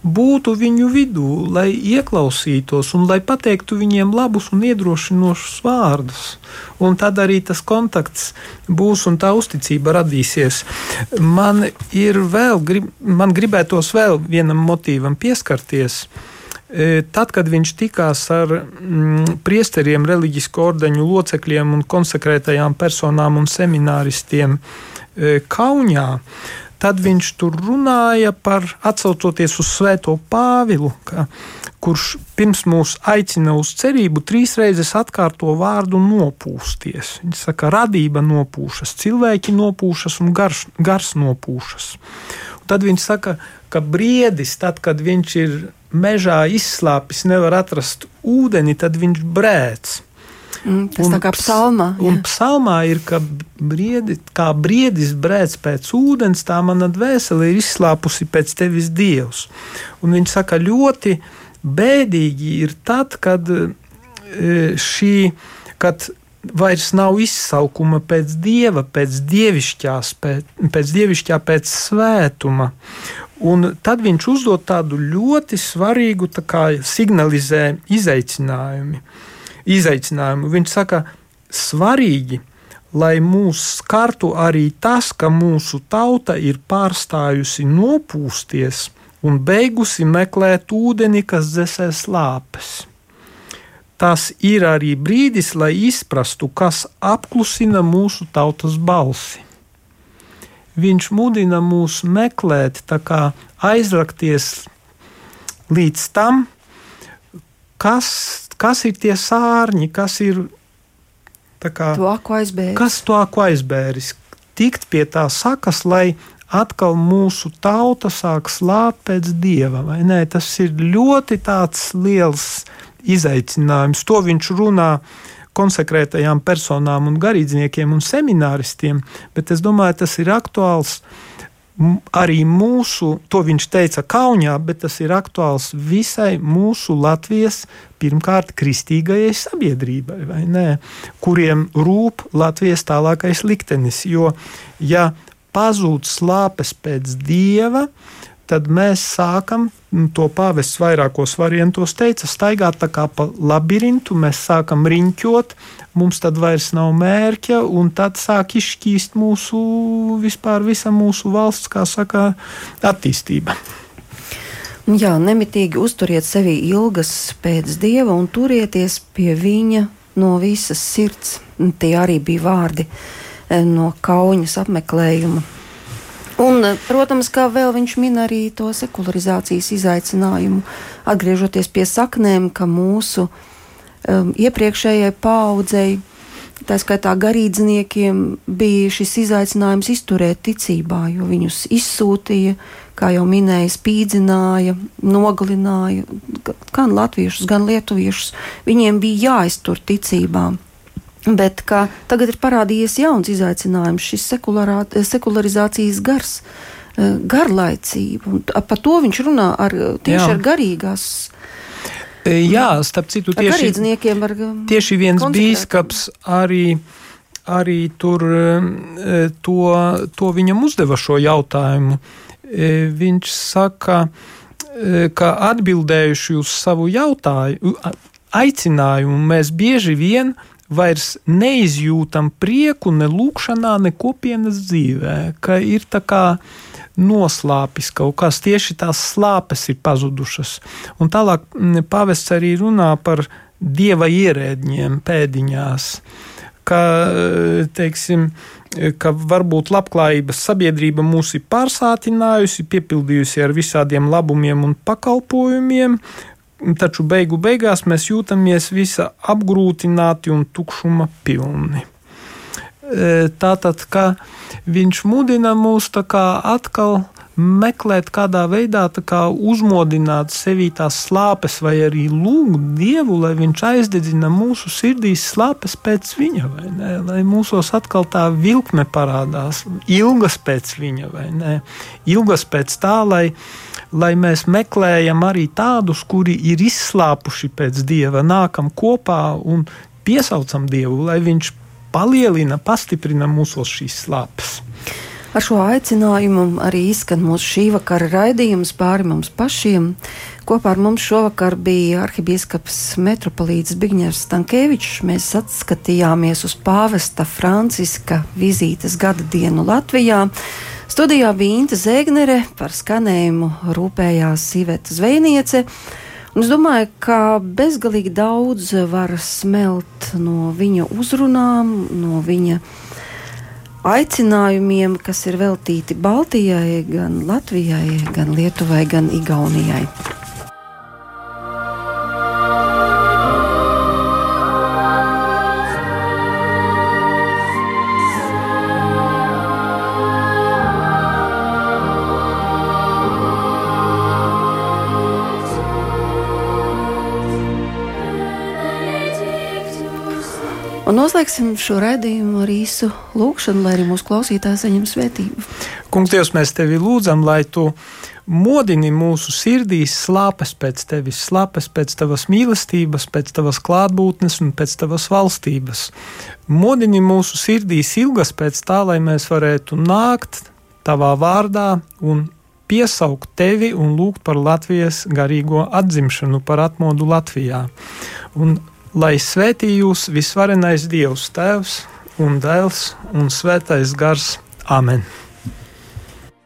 būtu viņu vidū, lai ieklausītos un lai pateiktu viņiem labus un iedrošinošus vārdus. Un tad arī tas kontakts būs un tā uzticība radīsies. Man ir vēl, grib, man gribētos vēl vienam motīvam pieskarties. E, tad, kad viņš tikās ar mm, priesteriem, reliģisku ordeņu locekļiem un konsekrētajām personām un semināristiem e, Kaunijā, tad viņš tur runāja par atcaucoties uz Svēto Pāvilu, ka, kurš pirms mūs aicina uz cerību, trīs reizes atkārto vārdu nopūsties. Viņš saka, radība nopūšas, cilvēki nopūšas un gars, gars nopūšas. Un tad viņš saka, ka briedis, tad, kad viņš ir mežā izslāpis, nevar atrast ūdeni, tad viņš brēc. Mm, tas un, tā kā psalmā. Jā. Un psalmā ir, ka briedi, kā briedis brēc pēc ūdens, tā mana dvēsele ir izslāpusi pēc tevis dievs. Un viņš saka, ļoti bēdīgi ir tad, kad e, šī, kad vairs nav izsaukuma pēc dieva, pēc dievišķās, pēc, pēc dievišķā, pēc svētuma. Un tad viņš uzdod tādu ļoti svarīgu tā kā, signalizē izaicinājumu. izaicinājumu. Viņš saka, svarīgi, lai mūs skartu arī tas, ka mūsu tauta ir pārstājusi nopūsties un beigusi meklēt ūdeni, kas dzēsēs lāpes. Tas ir arī brīdis, lai izprastu, kas apklusina mūsu tautas balsi viņš mudina mūs meklēt, aizrakties līdz tam, kas, kas ir tie sārņi, kas ir kā, to aizbēris. Kas to aizbēris? Tikt pie tā sakas, lai atkal mūsu tauta sāk slāpt pēc dieva. Tas ir ļoti liels izaicinājums. To viņš runā konsekrētajām personām un garīdzniekiem un semināristiem, bet es domāju, tas ir aktuāls arī mūsu, to viņš teica Kaunijā, bet tas ir aktuāls visai mūsu Latvijas, pirmkārt, kristīgajai sabiedrībai, kuriem rūp Latvijas tālākais liktenis. Jo, ja pazūd slāpes pēc dieva, tad mēs sākam to pāvests vairākos variantos teica, staigāt tā kā pa labirintu, mēs sākam riņķot, mums tad vairs nav mērķa, un tad sāk izšķīst mūsu vispār visa mūsu valsts, kā saka, attīstība. Jā, nemitīgi uzturiet sevi ilgas pēc dieva un turieties pie viņa no visas sirds. Tie arī bija vārdi eh, no kaujas apmeklējuma Un, protams, kā vēl viņš min arī to sekularizācijas izaicinājumu, atgriežoties pie saknēm, ka mūsu um, iepriekšējai paudzei, tā skaitā garīdzniekiem, bija šis izaicinājums izturēt ticībā, jo viņus izsūtīja, kā jau minēja, spīdzināja, nogalināja gan latviešus, gan lietuviešus. Viņiem bija jāiztur ticībām. Bet tagad ir parādījies jauns izaicinājums, šis sekularizācijas gars, eh, garlaicība. Par to viņš runā ar, tieši Jā. ar garīgās. E, jā, starp citu, tieši, ar, tieši viens bīskaps arī arī tur to, to viņam uzdeva šo jautājumu. Viņš saka, ka atbildējuši uz savu jautājumu, aicinājumu, mēs bieži vien vairs neizjūtam prieku ne lūkšanā, ne kopienas dzīvē, ka ir tā kā noslāpis kaut kas, tieši tās slāpes ir pazudušas. Un tālāk pavests arī runā par dieva ierēdņiem pēdiņās, ka, teiksim, ka varbūt labklājības sabiedrība mūs ir pārsātinājusi, piepildījusi ar visādiem labumiem un pakalpojumiem, taču beigu beigās mēs jūtamies visa apgrūtināti un tukšuma pilni. E, tātad, ka viņš mudina mūs atkal meklēt, kādā veidā kā uzmodināt sevī tās slāpes, vai arī lūgt Dievu, lai Viņš aizdedzina mūsu sirdīs slāpes pēc Viņa, vai ne? Lai mūsos atkal tā vilkme parādās, ilgas pēc Viņa, vai ne? Ilgas pēc tā, lai lai mēs meklējam arī tādus, kuri ir izslāpuši pēc dieva, nākam kopā un piesaucam dievu, lai viņš palielina, pastiprina mūsos šīs slāpes. Ar šo aicinājumu arī izskan mūsu šī vakara raidījums pāri mums pašiem. Kopā ar mums šovakar bija arhibīskaps metropolīts Bigņērs Stankēvičs. Mēs atskatījāmies uz pāvesta Franciska vizītes gada dienu Latvijā. Studijā bija Inte Zēgnere, par skanējumu rūpējās Sīveta Zvejniece. Un es domāju, ka bezgalīgi daudz var smelt no viņa uzrunām, no viņa aicinājumiem, kas ir veltīti Baltijai, gan Latvijai, gan Lietuvai, gan Igaunijai. Un noslēgsim šo raidījumu ar īsu lūgšanu, lai arī mūsu klausītāji saņem svētību. Kungs, Dievs, mēs tevi lūdzam, lai tu modini mūsu sirdīs slāpes pēc tevis, slāpes pēc tavas mīlestības, pēc tavas klātbūtnes un pēc tavas valstības. Modini mūsu sirdīs ilgas pēc tā, lai mēs varētu nākt tavā vārdā un piesaukt tevi un lūgt par Latvijas garīgo atzimšanu, par atmodu Latvijā. Un lai svētī jūs visvarenais Dievs, Tēvs un Dēls un Svētais Gars. Amen!